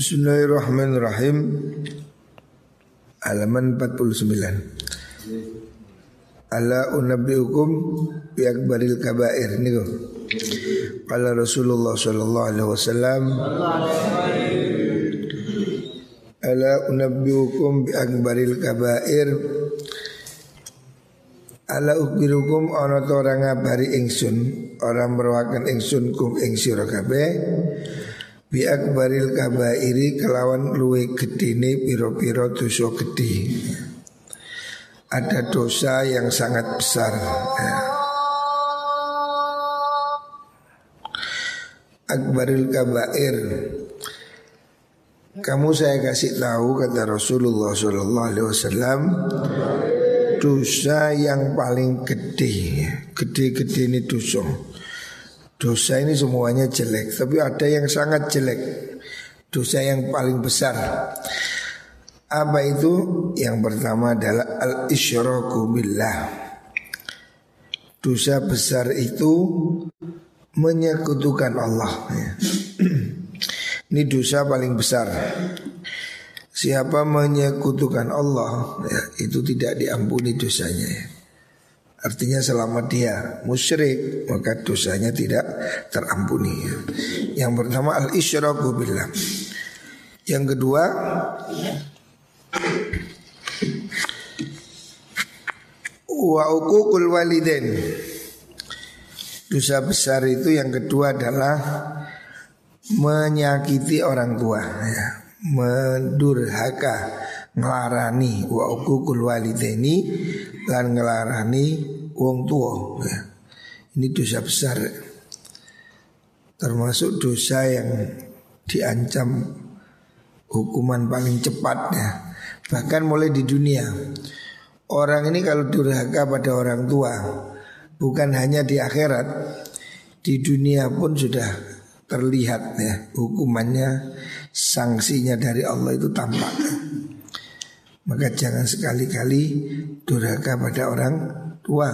Bismillahirrahmanirrahim. Halaman 49 Ala unabbiukum bi akbaril kabair niku. Qala Rasulullah sallallahu alaihi wasallam Ala unabbiukum bi akbaril kabair. Ala ukbirukum ana ta ora ngabari ingsun ora merwaken ingsun kum ing sira bi akbaril kabairi kelawan luwe gedine pira-pira dosa gedhe ada dosa yang sangat besar ya. Akbaril kabair Kamu saya kasih tahu kata Rasulullah Wasallam dosa yang paling gede, gede-gede ini dosa. Dosa ini semuanya jelek, tapi ada yang sangat jelek. Dosa yang paling besar. Apa itu? Yang pertama adalah al-isyraku billah. Dosa besar itu menyekutukan Allah. Ini dosa paling besar. Siapa menyekutukan Allah ya, Itu tidak diampuni dosanya ya. Artinya selama dia musyrik Maka dosanya tidak terampuni. Ya. Yang pertama al-isyraku billah. Yang kedua Wa uququl walidain. Dosa besar itu yang kedua adalah Menyakiti orang tua ya. Mendurhaka ngelarani wa uququl walidaini lan ngelarani wong tua ya. Ini dosa besar Termasuk dosa yang diancam hukuman paling cepat ya. Bahkan mulai di dunia Orang ini kalau durhaka pada orang tua Bukan hanya di akhirat Di dunia pun sudah terlihat ya hukumannya sanksinya dari Allah itu tampak. Maka jangan sekali-kali durhaka pada orang tua.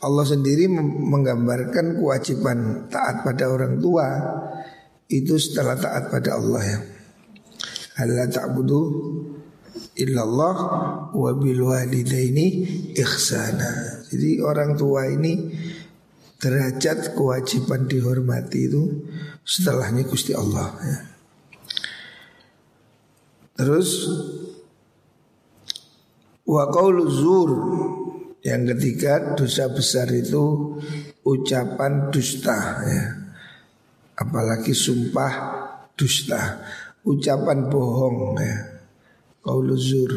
Allah sendiri menggambarkan kewajiban taat pada orang tua itu setelah taat pada Allah ya. Allah ta'budu illallah wa bil walidaini ihsana. Jadi orang tua ini derajat kewajiban dihormati itu setelahnya Gusti Allah ya. Terus wa zur yang ketiga dosa besar itu ucapan dusta ya. Apalagi sumpah dusta, ucapan bohong ya. Qaulu zur.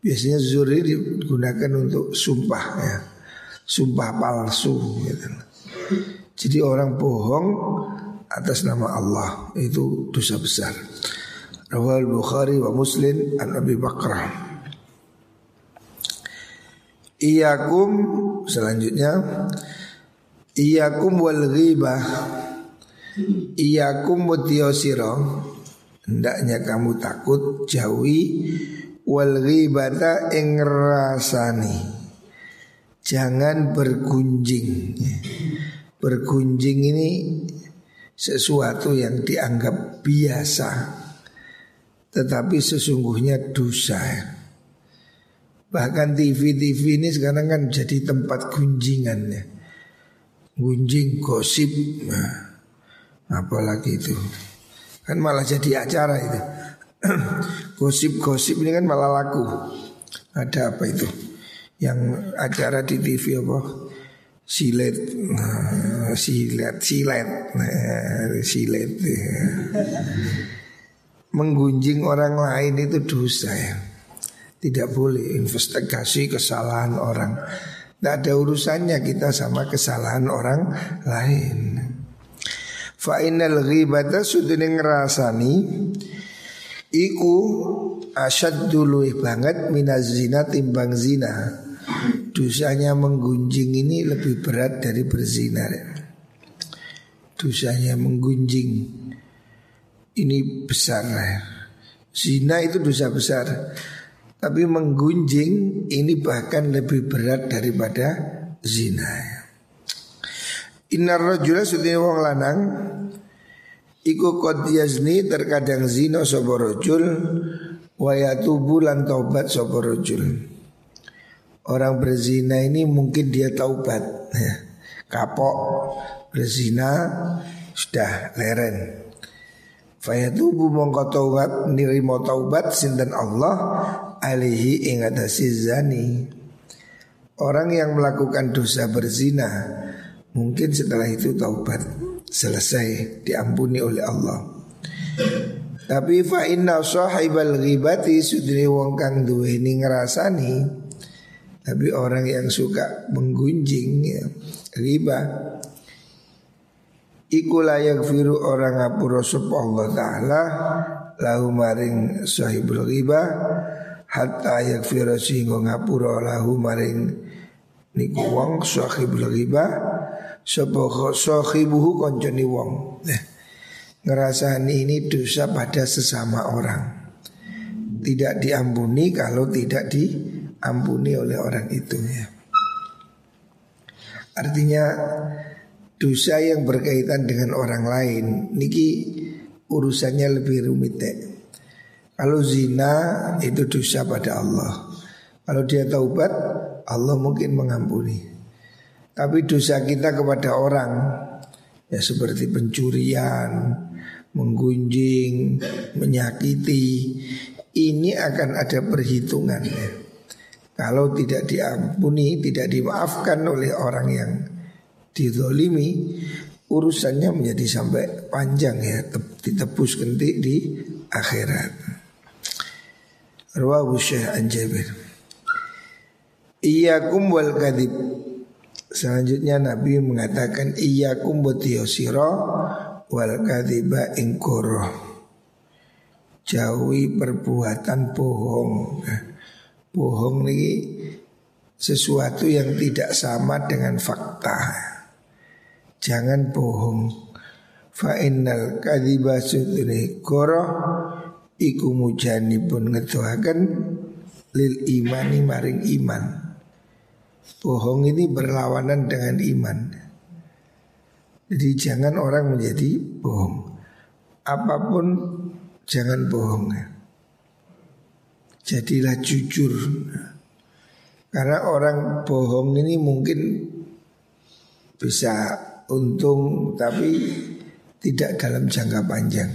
Biasanya zur ini digunakan untuk sumpah ya. Sumpah palsu gitu. Jadi orang bohong atas nama Allah itu dosa besar. Rawal Bukhari wa Muslim an Abi Bakrah. Iyakum selanjutnya. Iyakum wal ghibah. Iyakum mutiosiro Hendaknya kamu takut jauhi. Wal ghibata ing rasani Jangan bergunjing. Bergunjing ini sesuatu yang dianggap biasa. Tetapi sesungguhnya dosa. Bahkan TV-TV ini sekarang kan jadi tempat gunjingan ya. Gunjing gosip. Nah, apalagi itu. Kan malah jadi acara itu. Gosip-gosip ini kan malah laku. Ada apa itu? Yang acara di TV apa? Silet, nah, silet, silet, nah, silet. Menggunjing orang lain itu dosa ya. Tidak boleh investigasi kesalahan orang. Tidak ada urusannya kita sama kesalahan orang lain. Fa'inal ghibata sudene ngerasani Iku asyad dulu banget minaz zina timbang zina Dosanya menggunjing ini lebih berat dari berzina Dosanya menggunjing ini besar Zina itu dosa besar Tapi menggunjing ini bahkan lebih berat daripada zina Innar rajula sudini wong lanang Iku qad yazni terkadang zina sapa rajul wa yatubu lan taubat sapa rajul. Orang berzina ini mungkin dia taubat ya. Kapok berzina sudah leren. Fayatubu mongko taubat nirimo taubat sinten Allah alihi ing atase zani. Orang yang melakukan dosa berzina mungkin setelah itu taubat selesai diampuni oleh Allah. Tapi fa inna sahibal ghibati sudri wong kang duweni ngrasani tapi orang yang suka menggunjing ya, riba Iku layak firu orang ngapura Allah Ta'ala Lahu maring sahibul riba Hatta yak firu sehingga ngapura lahu maring Niku wong sahibul riba. Sopo sahibuhu konconi wong? Eh, Ngerasani ini dosa pada sesama orang. Tidak diampuni kalau tidak diampuni oleh orang itu ya. Artinya dosa yang berkaitan dengan orang lain niki urusannya lebih rumit deh. Kalau zina itu dosa pada Allah. Kalau dia taubat Allah mungkin mengampuni. Tapi dosa kita kepada orang ya seperti pencurian, menggunjing, menyakiti, ini akan ada perhitungan. Kalau tidak diampuni, tidak dimaafkan oleh orang yang didolimi, urusannya menjadi sampai panjang ya, ditebus kentik di akhirat. Rawahu Syekh Anjabir. Iyakum wal kadib Selanjutnya Nabi mengatakan iyyakum butiyosiro wal kadhiba ingkoro. Jauhi perbuatan bohong. Bohong ini sesuatu yang tidak sama dengan fakta. Jangan bohong. Fa innal kadhiba sudri koro iku mujani pun ngetuhaken lil imani maring iman. Bohong ini berlawanan dengan iman. Jadi jangan orang menjadi bohong. Apa pun jangan bohong. Jadilah jujur. Karena orang bohong ini mungkin bisa untung tapi tidak dalam jangka panjang.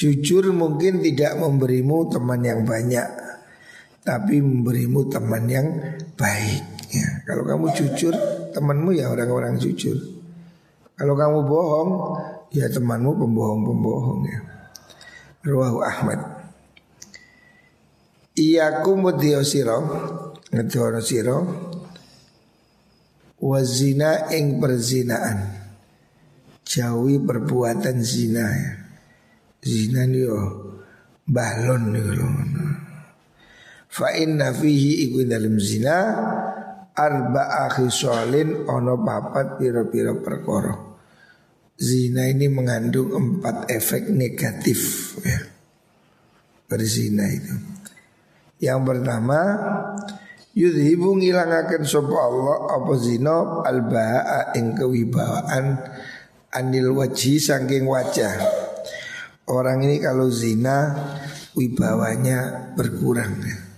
Jujur mungkin tidak memberimu teman yang banyak tapi memberimu teman yang baik. Ya, kalau kamu jujur, temanmu ya orang-orang jujur. Kalau kamu bohong, ya temanmu pembohong-pembohong ya. Ruahu Ahmad. Iyaku mudhiyo siro Ngedono Wazina ing perzinaan Jauhi perbuatan zina ya. Zina nih yo Balon nih Fa inna fihi iku dalam zina arba solin ono papat piro-piro perkoro. Zina ini mengandung empat efek negatif ya. Berzina itu. Yang pertama Yudhibu ngilangaken sopa Allah apa zina albaa ing kewibawaan anil wajhi saking wajah. Orang ini kalau zina wibawanya berkurang. Ya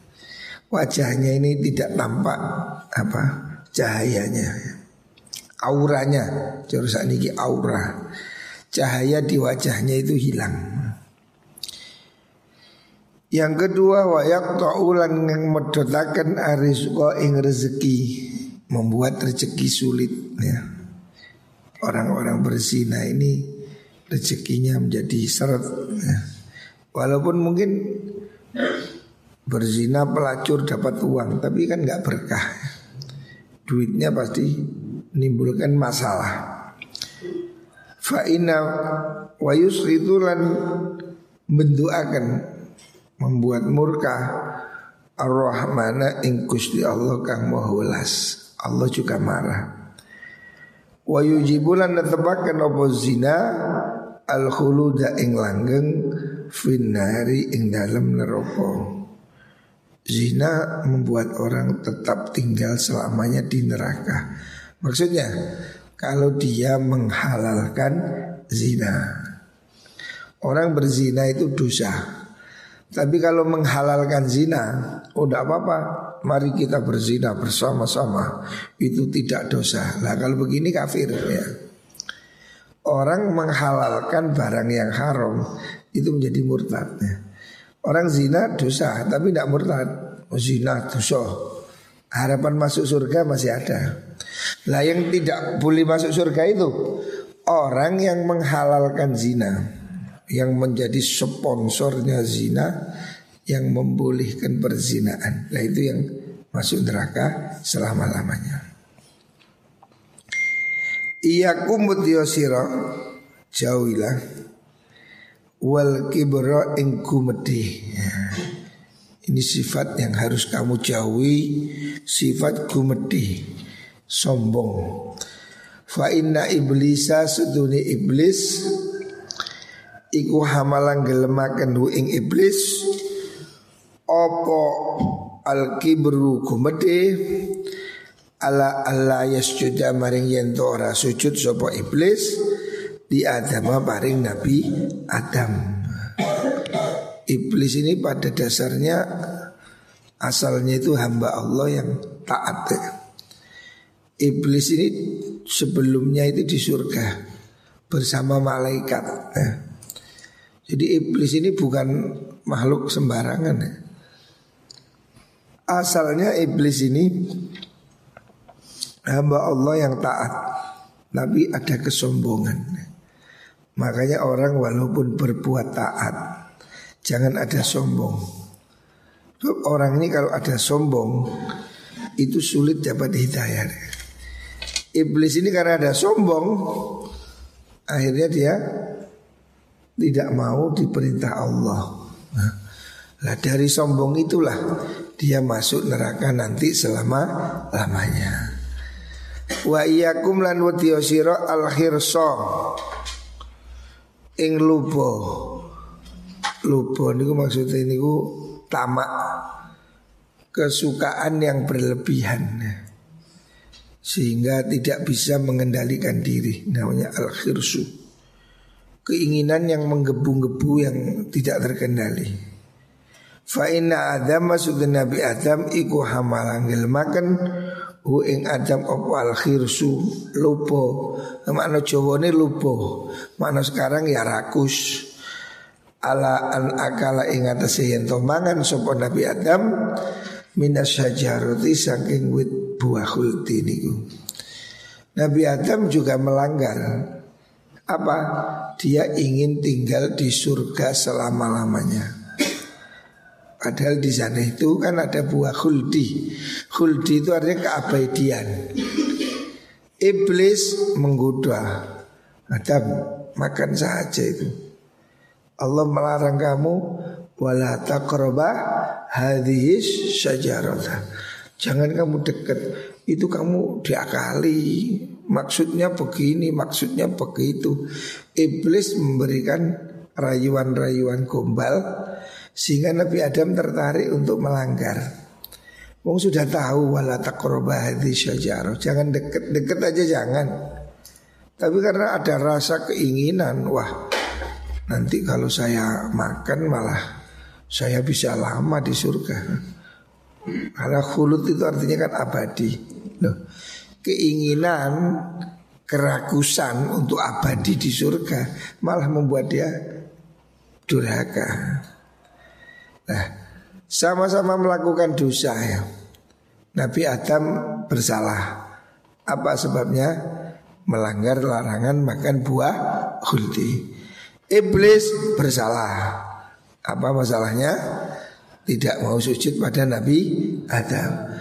wajahnya ini tidak tampak apa cahayanya. Auranya jurusan ini aura. Cahaya di wajahnya itu hilang. Yang kedua wayak ta'ulan yang medotakan arizqa ing rezeki membuat rezeki sulit ya. Orang-orang berzina ini rezekinya menjadi seret ya. walaupun mungkin Berzina pelacur dapat uang Tapi kan nggak berkah. Duitnya pasti menimbulkan masalah. Fa'ina wa yusritulan bentuakan membuat murka Ar-Rahmana ingkus di Allah kang mahulas Allah juga marah. Wa yujibulan netepakan apa zina Al khuluda ing langgeng Finnari ing dalam neraka Zina membuat orang tetap tinggal selamanya di neraka. Maksudnya kalau dia menghalalkan zina. Orang berzina itu dosa. Tapi kalau menghalalkan zina, oh apa-apa. Mari kita berzina bersama-sama. Itu tidak dosa. Lah kalau begini kafir ya. Orang menghalalkan barang yang haram itu menjadi murtad. Orang zina dosa, tapi tidak murtad. Zina dosa. Harapan masuk surga masih ada. Lah yang tidak boleh masuk surga itu orang yang menghalalkan zina yang menjadi sponsornya zina yang membolehkan perzinaan. Nah itu yang masuk neraka selama-lamanya. Iya kumut yosiro jauhilah wal kibro ing kumedi. Ya. Ini sifat yang harus kamu jauhi Sifat kumedi Sombong Fa inna iblisa suduni iblis iku hamalang gelemaken hu ing iblis opo al kibru kumede ala Allah yasjuda maring yen ora sujud sapa iblis di Adam paring Nabi Adam. Iblis ini pada dasarnya asalnya itu hamba Allah yang taat. Iblis ini sebelumnya itu di surga bersama malaikat. Eh. Jadi iblis ini bukan makhluk sembarangan ya. Asalnya iblis ini hamba Allah yang taat, tapi ada kesombongan. Makanya orang walaupun berbuat taat, jangan ada sombong. Orang ini kalau ada sombong, itu sulit dapat hidayah. Iblis ini karena ada sombong, akhirnya dia tidak mau diperintah Allah. Nah, lah dari sombong itulah dia masuk neraka nanti selama lamanya. Wa iyyakum lan wadiyasira al khirsa. Ing lupa. Lupa niku maksudnya niku tamak. Kesukaan yang berlebihan. Sehingga tidak bisa mengendalikan diri. Namanya al khirsu. Keinginan yang menggebu-gebu yang tidak terkendali. Fa inna Adam masuk Nabi Adam iku hamalang makan hu ing Adam opo al khirsu lupo. Makna Jawa ini lupo. Makna sekarang ya rakus. Ala an akala ing atase yen mangan sapa Nabi Adam minas syajarati saking wit buah khuldi niku. Nabi Adam juga melanggar apa? Dia ingin tinggal di surga selama-lamanya. Padahal di sana itu kan ada buah khuldi. Khuldi itu artinya keabadian. Iblis menggoda. Adam makan saja itu. Allah melarang kamu wala taqraba hadhis syajarata. Jangan kamu dekat. Itu kamu diakali maksudnya begini, maksudnya begitu. Iblis memberikan rayuan-rayuan gombal sehingga Nabi Adam tertarik untuk melanggar. Wong sudah tahu wala taqraba syajarah. Jangan deket-deket aja jangan. Tapi karena ada rasa keinginan, wah nanti kalau saya makan malah saya bisa lama di surga. Karena khulud itu artinya kan abadi. Loh, keinginan keragusan untuk abadi di surga malah membuat dia durhaka. Nah, sama-sama melakukan dosa ya. Nabi Adam bersalah. Apa sebabnya? Melanggar larangan makan buah khuldi. Iblis bersalah. Apa masalahnya? Tidak mau sujud pada Nabi Adam.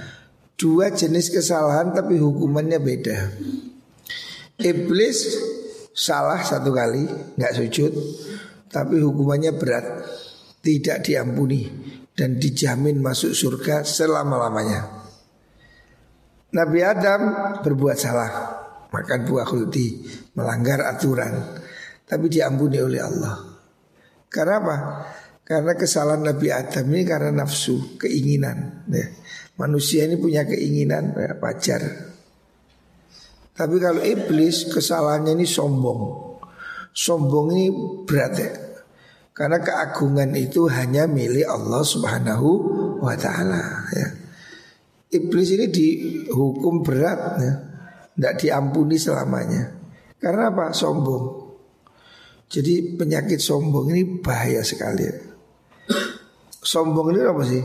Dua jenis kesalahan tapi hukumannya beda. Iblis salah satu kali nggak sujud, tapi hukumannya berat, tidak diampuni dan dijamin masuk surga selama lamanya. Nabi Adam berbuat salah, makan buah khuldi, melanggar aturan, tapi diampuni oleh Allah. Karena apa? Karena kesalahan Nabi Adam ini karena nafsu, keinginan. Ya. Manusia ini punya keinginan ya, wajar. Tapi kalau iblis kesalahannya ini sombong. Sombong ini berat ya. Karena keagungan itu hanya milik Allah Subhanahu wa taala ya. Iblis ini dihukum berat ya. Tidak diampuni selamanya Karena apa? Sombong Jadi penyakit sombong ini bahaya sekali Sombong ini apa sih?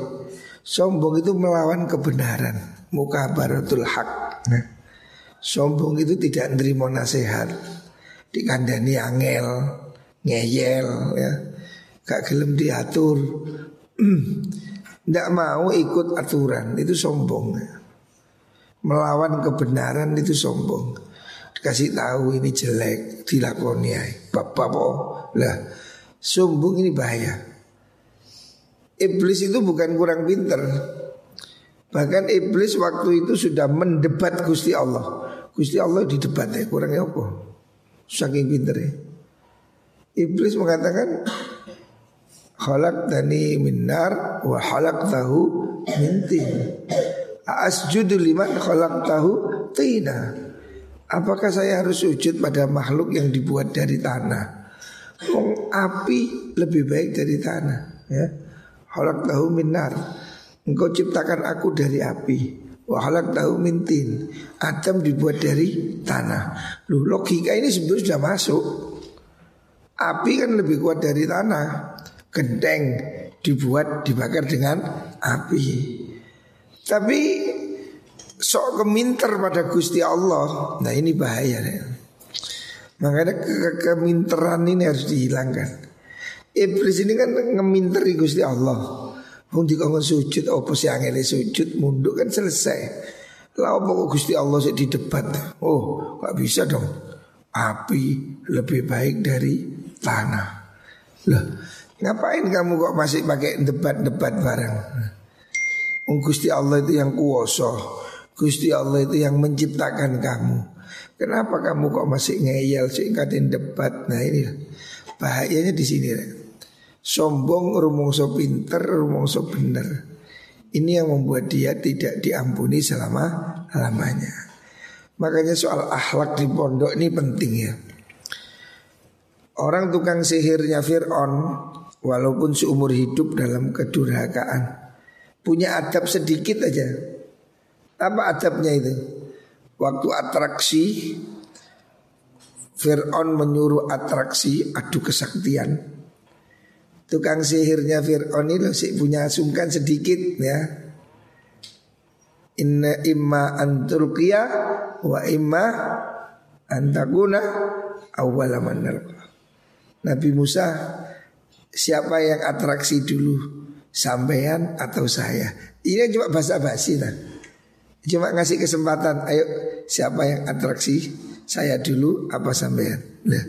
Sombong itu melawan kebenaran Muka baratul hak nah, Sombong itu tidak menerima nasihat Dikandani angel Ngeyel ya Gak gelem diatur. Tidak mau ikut aturan Itu sombong. Melawan kebenaran itu sombong. Dikasih tahu ini jelek Dilakoni ya Bapak Lah Sombong ini bahaya. Iblis itu bukan kurang pinter. Bahkan iblis waktu itu sudah mendebat Gusti Allah. Gusti Allah di debat ya kurangnya apa? Saking pinter ya Iblis mengatakan Halak dani minar wa halak tahu mintin. Asjudu liman halak tahu tina. Apakah saya harus sujud pada makhluk yang dibuat dari tanah? Wong api lebih baik dari tanah. Ya, halak tahu minar. Engkau ciptakan aku dari api. Wahalak tahu mintin. Adam dibuat dari tanah. Loh, logika ini sebetulnya sudah masuk. Api kan lebih kuat dari tanah genteng dibuat dibakar dengan api. Tapi sok keminter pada Gusti Allah. Nah ini bahaya ya. Makanya ke -ke keminteran ini harus dihilangkan. Iblis ini kan ngeminteri Gusti Allah. Mau dikongkon sujud apa sih angel sujud munduk kan selesai. Apa kok Gusti Allah sih di debat. Oh, gak bisa dong. Api lebih baik dari tanah. Lah, Ngapain kamu kok masih pakai debat-debat bareng? Gusti Allah itu yang kuoso Gusti Allah itu yang menciptakan kamu. Kenapa kamu kok masih ngeyel singkatin debat? Nah ini bahayanya di sini Sombong rumongso pinter rumongso bener. Ini yang membuat dia tidak diampuni selama lamanya Makanya soal akhlak di pondok ini penting ya. Orang tukang sihirnya Fir'aun Walaupun seumur hidup dalam kedurhakaan. Punya adab sedikit aja. Apa adabnya itu? Waktu atraksi Fir'aun menyuruh atraksi adu kesaktian. Tukang sihirnya Fir'aun ini sih punya sungkan sedikit ya. Inna imma antulqiya wa imma antakuna awwalaman Nabi Musa siapa yang atraksi dulu sampean atau saya. Ini cuma bahasa basi lah. Cuma ngasih kesempatan, ayo siapa yang atraksi saya dulu apa sampean. Nah,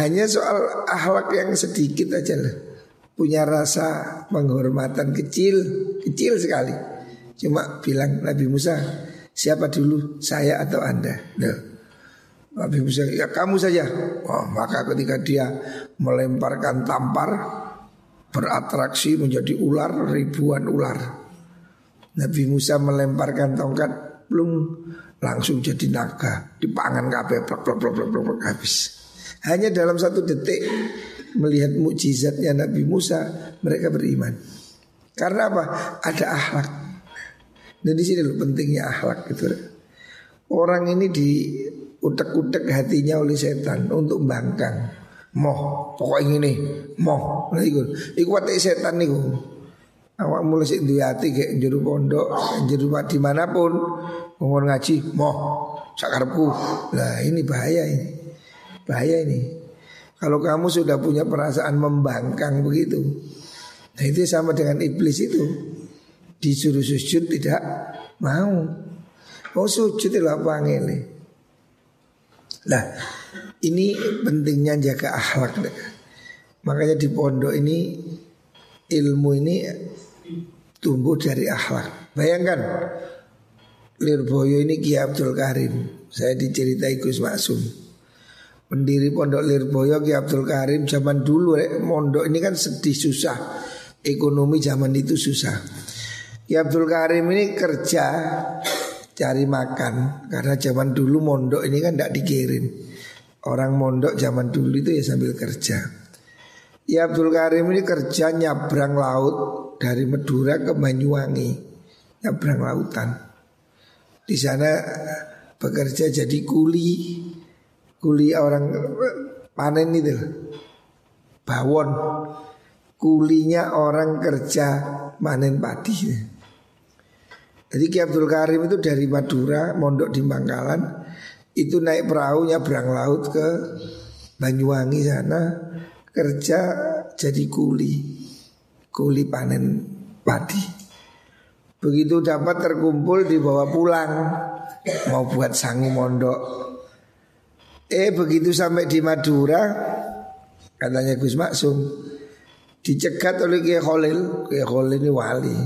hanya soal akhlak yang sedikit aja lah. Punya rasa penghormatan kecil, kecil sekali. Cuma bilang Nabi Musa, siapa dulu saya atau anda? Nah. Nabi Musa ya kamu saja. Oh, maka ketika dia melemparkan tampar beratraksi menjadi ular ribuan ular. Nabi Musa melemparkan tongkat belum langsung jadi naga dipangan kabeh plak habis. Hanya dalam satu detik melihat mukjizatnya Nabi Musa mereka beriman. Karena apa? Ada akhlak. Dan di sini loh pentingnya akhlak gitu. Orang ini di utek-utek hatinya oleh setan untuk bangkang. Moh, pokok ini moh. Nah iku, iku watik setan niku. Awak mulai sih duwe hati kayak juru pondok, juru di mana pun, ngomong ngaji, moh, sakarepku. Lah ini bahaya ini. Bahaya ini. Kalau kamu sudah punya perasaan membangkang begitu, nah itu sama dengan iblis itu. Disuruh sujud tidak mau. Mau sujud itu apa ngene. Nah ini pentingnya jaga akhlak Makanya di pondok ini ilmu ini tumbuh dari akhlak. Bayangkan Lirboyo ini Ki Abdul Karim. Saya diceritai Gus Maksum. Pendiri pondok Lirboyo Ki Abdul Karim zaman dulu Pondok ini kan sedih susah. Ekonomi zaman itu susah. Ki Abdul Karim ini kerja cari makan. Karena zaman dulu mondok ini kan tidak dikirim orang mondok zaman dulu itu ya sambil kerja Ya Abdul Karim ini kerja nyabrang laut dari Madura ke Banyuwangi, nyabrang lautan. Di sana bekerja jadi kuli, kuli orang panen itu, bawon. Kulinya orang kerja manen padi. Jadi Ki Abdul Karim itu dari Madura, mondok di Bangkalan, itu naik perahu nyabrang laut ke Banyuwangi sana kerja jadi kuli, kuli panen padi. Begitu dapat terkumpul dibawa pulang mau buat sangu mondok. Eh begitu sampai di Madura katanya Gus Maksum dicegat oleh Kiai Khalil, Kiai Khalil ini wali.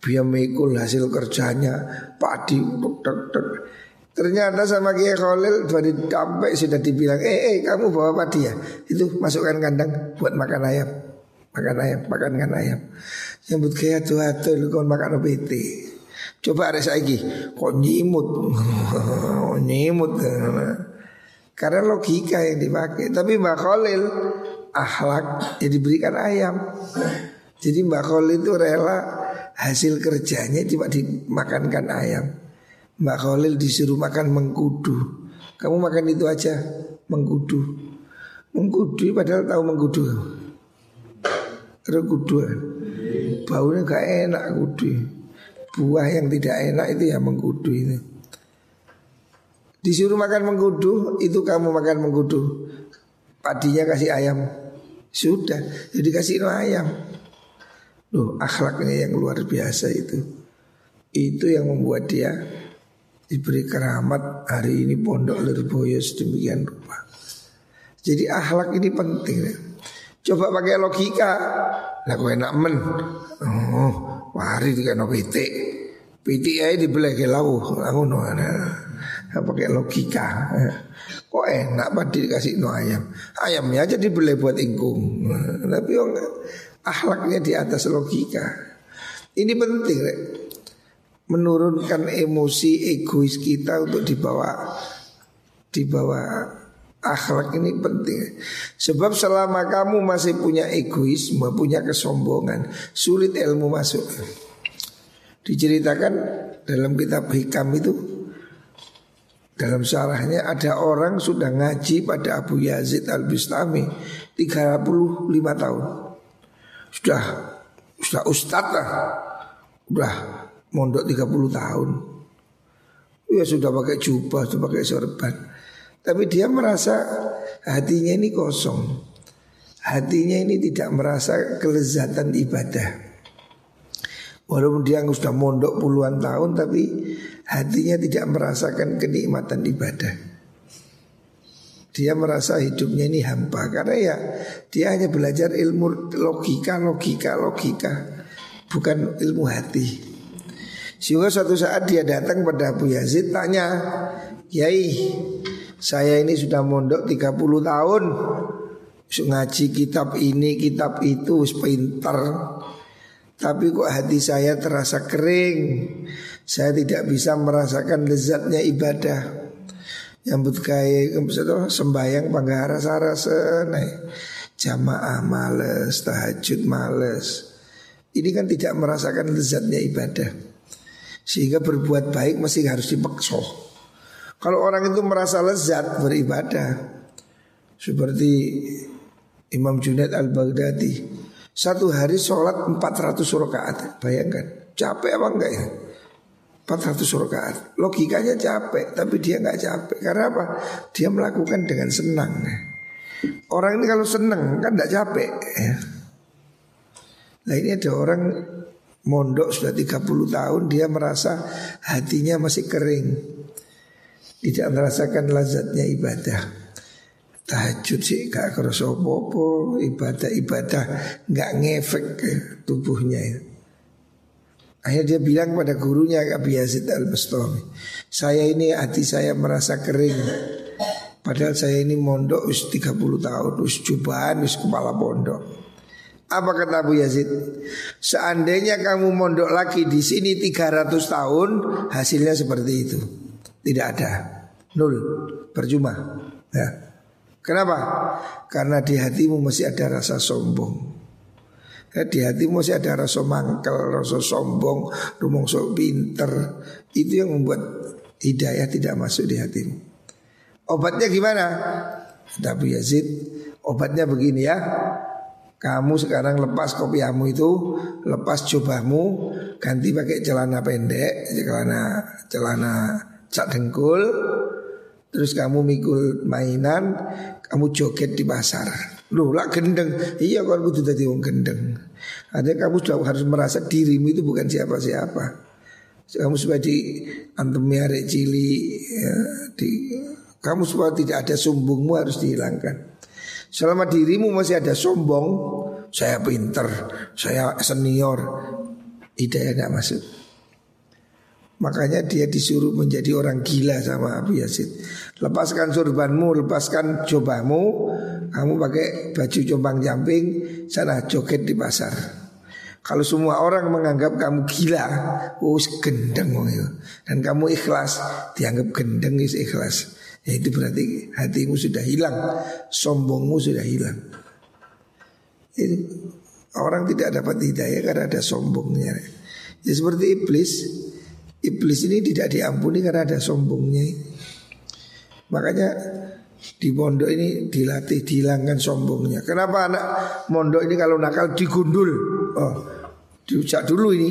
Dia mikul hasil kerjanya padi tek. Ternyata sama Kiai Khalil dari sampai sudah dibilang, eh, eh kamu bawa padi ya? Itu masukkan kandang buat makan ayam, makan ayam, makan kan ayam. Nyambut Kiai tuh tuh lu kon makan OPT. Coba ada lagi, kok nyimut, nyimut. Karena logika yang dipakai. Tapi Mbak Khalil akhlak ya diberikan ayam. Jadi Mbak Khalil itu rela hasil kerjanya cuma dimakankan ayam. Mbak Khalil disuruh makan mengkudu. Kamu makan itu aja mengkudu. Mengkudu padahal tahu mengkudu. Rekudu. Baunya gak enak kudu. Buah yang tidak enak itu ya mengkudu itu. Disuruh makan mengkudu, itu kamu makan mengkudu. Padinya kasih ayam. Sudah, jadi kasih ayam. Loh, akhlaknya yang luar biasa itu. Itu yang membuat dia diberi keramat hari ini pondok Lirboyo sedemikian rupa. Jadi akhlak ini penting. Ya. Coba pakai logika. Lah kowe enak men. Oh, wari dikene pitik. Pitik ae dibeleh ke lawuh, ngono. Nah, pakai logika. Kok enak padi dikasih no ayam. Ayamnya aja dibeli buat ingkung. Tapi orang akhlaknya di atas logika. Ini penting, rek. Menurunkan emosi egois kita untuk dibawa dibawa akhlak ini penting. Sebab selama kamu masih punya egoisme, punya kesombongan, sulit ilmu masuk. Diceritakan dalam kitab hikam itu dalam syarahnya ada orang sudah ngaji pada Abu Yazid Al-Bistami 35 tahun. Sudah sudah ustadz lah. Sudah mondok 30 tahun. Ya sudah pakai jubah, sudah pakai sorban. Tapi dia merasa hatinya ini kosong. Hatinya ini tidak merasa kelezatan ibadah. Walaupun dia sudah mondok puluhan tahun tapi hatinya tidak merasakan kenikmatan ibadah. Dia merasa hidupnya ini hampa karena ya dia hanya belajar ilmu logika, logika, logika, bukan ilmu hati. Sehingga suatu saat dia datang pada Abu Yazid tanya, Yai, saya ini sudah mondok 30 tahun, ngaji kitab ini, kitab itu, pinter. Tapi kok hati saya terasa kering. Saya tidak bisa merasakan lezatnya ibadah. Nyambut kaya sembayang panggara sarasa Jamaah males, tahajud males. Ini kan tidak merasakan lezatnya ibadah Sehingga berbuat baik masih harus dipaksa. Kalau orang itu merasa lezat beribadah Seperti Imam Junaid al-Baghdadi satu hari sholat 400 rakaat. Bayangkan capek apa enggak ya? 400 rakaat. Logikanya capek Tapi dia enggak capek. Karena apa? Dia melakukan dengan senang. Orang ini kalau senang kan enggak capek ya. Nah ini ada orang Mondok sudah 30 tahun Dia merasa hatinya masih kering. Tidak merasakan lazatnya ibadah. Tahajud sih gak kerasa popo ibadah-ibadah gak ngefek ke tubuhnya. Ya. Akhirnya dia bilang pada gurunya Abi Yazid al-Bastami Saya ini hati saya merasa kering. Padahal saya ini mondok us 30 tahun Us jubahan, us kepala pondok Apa kata Abu Yazid? Seandainya kamu mondok lagi di sini 300 tahun Hasilnya seperti itu Tidak ada Nul Percuma Ya Kenapa? Karena di hatimu masih ada rasa sombong. Ya, di hatimu masih ada rasa mangkel, rasa sombong, rumongso pinter. Itu yang membuat hidayah tidak masuk di hatimu. Obatnya gimana? Tapi Yazid, obatnya begini ya. Kamu sekarang lepas kopiamu itu, lepas cobamu, ganti pakai celana pendek, celana celana cak dengkul, Terus kamu mikul mainan, kamu joget di pasar. Loh, lah gendeng. Iya kan kudu tadi wong gendeng. Ada kamu sudah harus merasa dirimu itu bukan siapa-siapa. Kamu supaya di antemi arek cili ya, di kamu supaya tidak ada sombongmu harus dihilangkan. Selama dirimu masih ada sombong, saya pinter, saya senior, hidayah tidak masuk. Makanya dia disuruh menjadi orang gila sama Abu Yazid. Lepaskan surbanmu, lepaskan cobamu Kamu pakai baju combang jamping Sana joget di pasar. Kalau semua orang menganggap kamu gila Oh gendeng Dan kamu ikhlas Dianggap gendeng is ikhlas Ya itu berarti hatimu sudah hilang Sombongmu sudah hilang. Itu, Orang tidak dapat hidayah karena ada sombongnya. Ya seperti iblis. Iblis ini tidak diampuni karena ada sombongnya. Makanya di pondok ini dilatih dihilangkan sombongnya. Kenapa anak mondok ini kalau nakal digundul? Oh Sejak dulu ini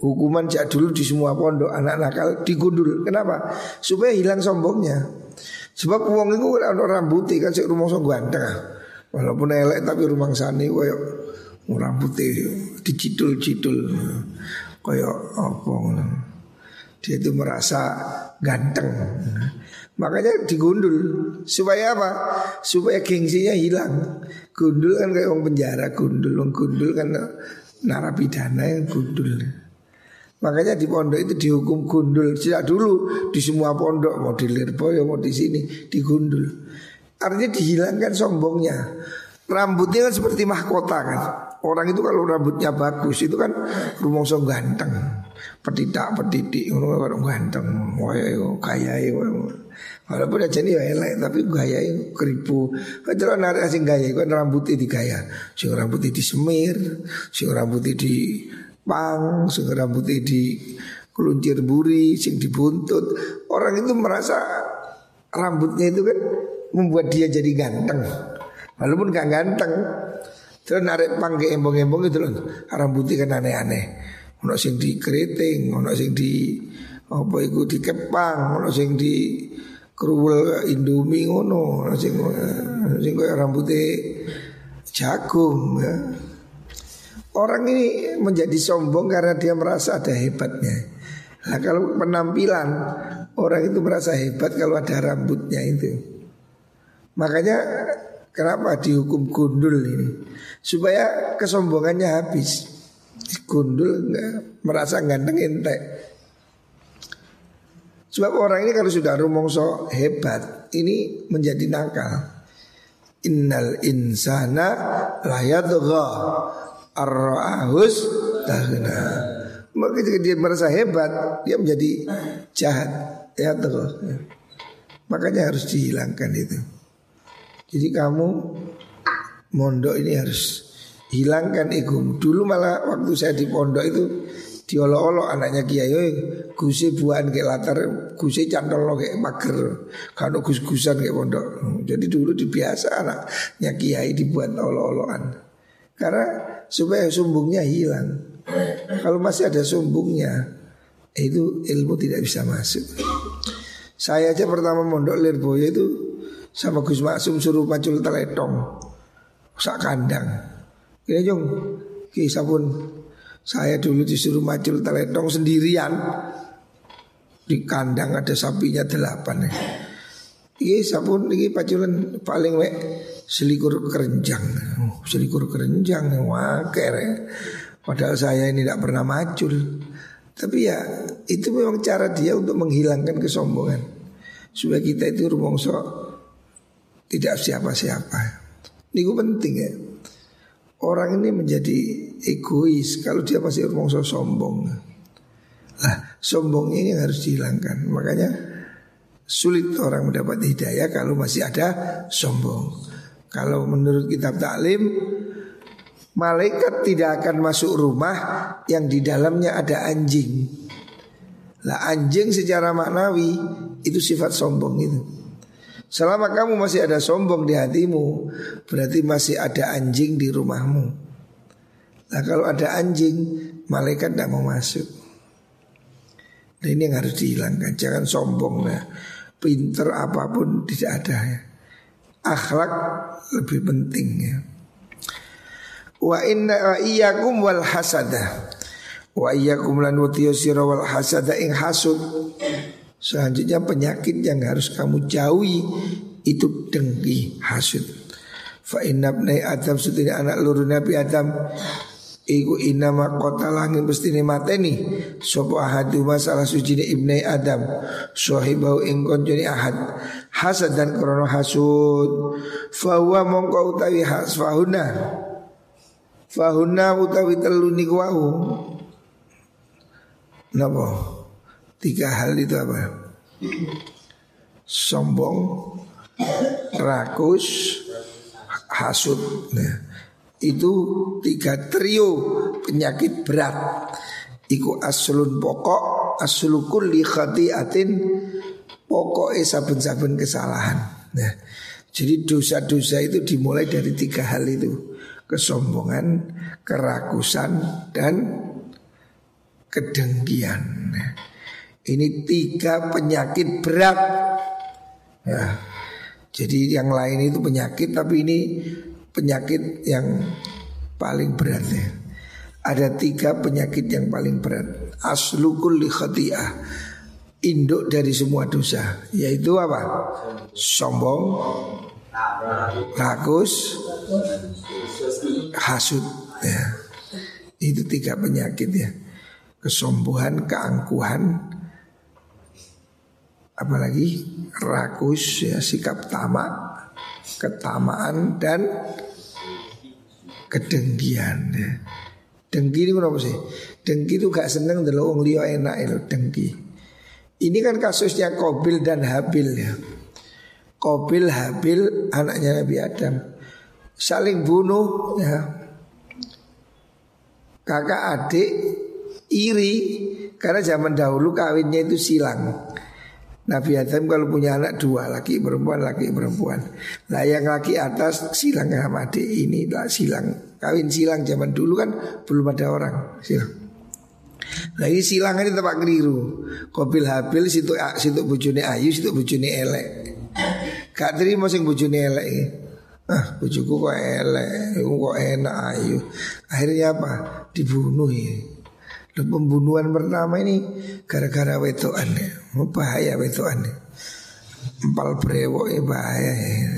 Hukuman sejak dulu di semua pondok Anak nakal digundul Kenapa? Supaya hilang sombongnya Sebab uang itu orang rambutnya kan rumah so ganteng Walaupun elek tapi rumah sana kayak rambutnya dicidul-cidul kayak apa dia itu merasa ganteng. Makanya digundul supaya apa? Supaya gengsinya hilang. Gundul kan kayak orang penjara, gundul, orang gundul kan narapidana yang gundul. Makanya di pondok itu dihukum gundul sejak dulu di semua pondok mau di Lirboyo mau di sini digundul. Artinya dihilangkan sombongnya. Rambutnya kan seperti mahkota kan. Orang itu kalau rambutnya bagus itu kan rumongso ganteng. Petidak petidik orang ganteng. Wah kaya Walaupun aja nih elek tapi gaya itu keripu. Kalau narik asing gaya kan rambutnya di gaya. Sing rambutnya di semir, sing rambutnya di pang, sing rambutnya di keluncir buri, sing dibuntut. Orang itu merasa rambutnya itu kan membuat dia jadi ganteng. Walaupun gak ganteng, Terus narik pangke embong-embong itu loh Rambutnya kan aneh-aneh Ono sing di keriting Ono sing di Apa itu di kepang Ono sing di Keruwel indomie ngono Ono sing Ono sing rambutnya Jagung ya. Orang ini menjadi sombong karena dia merasa ada hebatnya Nah kalau penampilan Orang itu merasa hebat kalau ada rambutnya itu Makanya Kenapa dihukum gundul ini? Supaya kesombongannya habis. Gundul nggak merasa ganteng ente. Sebab orang ini kalau sudah rumongso hebat, ini menjadi nakal. Innal insana layadgha arra'ahus tahna. Maka dia merasa hebat, dia menjadi jahat. Ya, Makanya harus dihilangkan itu. Jadi kamu mondok ini harus hilangkan ego. Dulu malah waktu saya di pondok itu diolok-olok anaknya kiai gusi buahan kayak latar gusi cantol lo kayak mager kalau gus-gusan kayak pondok jadi dulu dibiasa anaknya kiai dibuat olok-olokan karena supaya sumbungnya hilang kalau masih ada sumbungnya itu ilmu tidak bisa masuk saya aja pertama mondok Lirboyo itu sama Gus Maksum suruh macul teletong sak kandang. Kini jong, kisah pun saya dulu disuruh macul teletong sendirian di kandang ada sapinya delapan. Iya sabun ini paculan paling wek selikur kerenjang, oh, selikur kerenjang waker ya. Padahal saya ini tidak pernah macul. Tapi ya itu memang cara dia untuk menghilangkan kesombongan supaya kita itu rumongso tidak siapa-siapa. Ini penting ya. Orang ini menjadi egois kalau dia masih rumongso sombong. Lah, sombongnya ini harus dihilangkan. Makanya Sulit orang mendapat hidayah kalau masih ada sombong. Kalau menurut kitab taklim Malaikat tidak akan masuk rumah yang di dalamnya ada anjing. Lah anjing secara maknawi itu sifat sombong itu. Selama kamu masih ada sombong di hatimu, berarti masih ada anjing di rumahmu. Nah kalau ada anjing, malaikat tidak mau masuk. Nah ini yang harus dihilangkan. Jangan sombong ya. Pinter apa pun tidak ada ya. Akhlak lebih penting ya. Wa inna iyyakum wal hasada. Wa iyyakum lan sira wal hasada ing hasud. Selanjutnya penyakit yang harus kamu jauhi itu dengki hasud. Fa inna ibnai Adam sutini anak luru Nabi Adam Iku inama kota langit mesti ni mateni Sopo ahadu masalah suci ibnai Adam Sohibau ingkon joni ahad Hasad dan krono hasud Fahuwa mongko utawi has Fahuna Fahuna utawi telu niku wau. Napa? Tiga hal itu apa? Sombong, rakus, hasud. Nah, itu tiga trio penyakit berat. Iku aslun pokok, aslukul li khati'atin pokok saben-saben kesalahan. Nah, jadi dosa-dosa itu dimulai dari tiga hal itu kesombongan, kerakusan dan kedengkian. Ini tiga penyakit berat. Ya. Jadi yang lain itu penyakit tapi ini penyakit yang paling berat ya. Ada tiga penyakit yang paling berat. Aslukul khati'ah. Induk dari semua dosa Yaitu apa? Sombong Rakus hasud ya. Itu tiga penyakit ya. Kesombongan, keangkuhan, apalagi rakus ya sikap tamak, ketamaan dan kedengkian ya. Dengki ini kenapa sih? Dengki itu gak seneng dulu wong enak itu dengki. Ini kan kasusnya Kobil dan Habil ya. Kobil Habil anaknya Nabi Adam saling bunuh ya. Kakak adik iri karena zaman dahulu kawinnya itu silang. Nabi Adam kalau punya anak dua laki perempuan laki perempuan. Lah yang laki atas silang sama adik ini lah silang kawin silang zaman dulu kan belum ada orang silang. Nah ini silang ini tempat keliru. Kobil habil situ situ bujune ayu situ bujune elek. Kak terima sing bujune elek. Ah, bujuku kok elek, kok enak ayu. Akhirnya apa? Dibunuh ya. Dan pembunuhan pertama ini gara-gara wetoan ya. Bahaya wetoan ya. Empal brewok ya bahaya ya.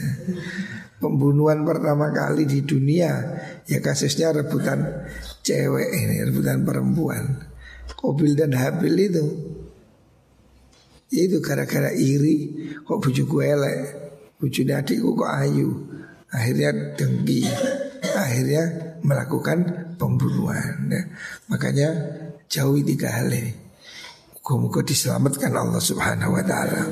Pembunuhan pertama kali di dunia ya kasusnya rebutan cewek ini, rebutan perempuan. Kobil dan Habil itu. Itu gara-gara iri kok bujuku elek. Bujune adikku kok ayu akhirnya dengki, akhirnya melakukan pembunuhan. Ya. Makanya jauhi tiga hal ini. Muka-muka diselamatkan Allah Subhanahu wa taala.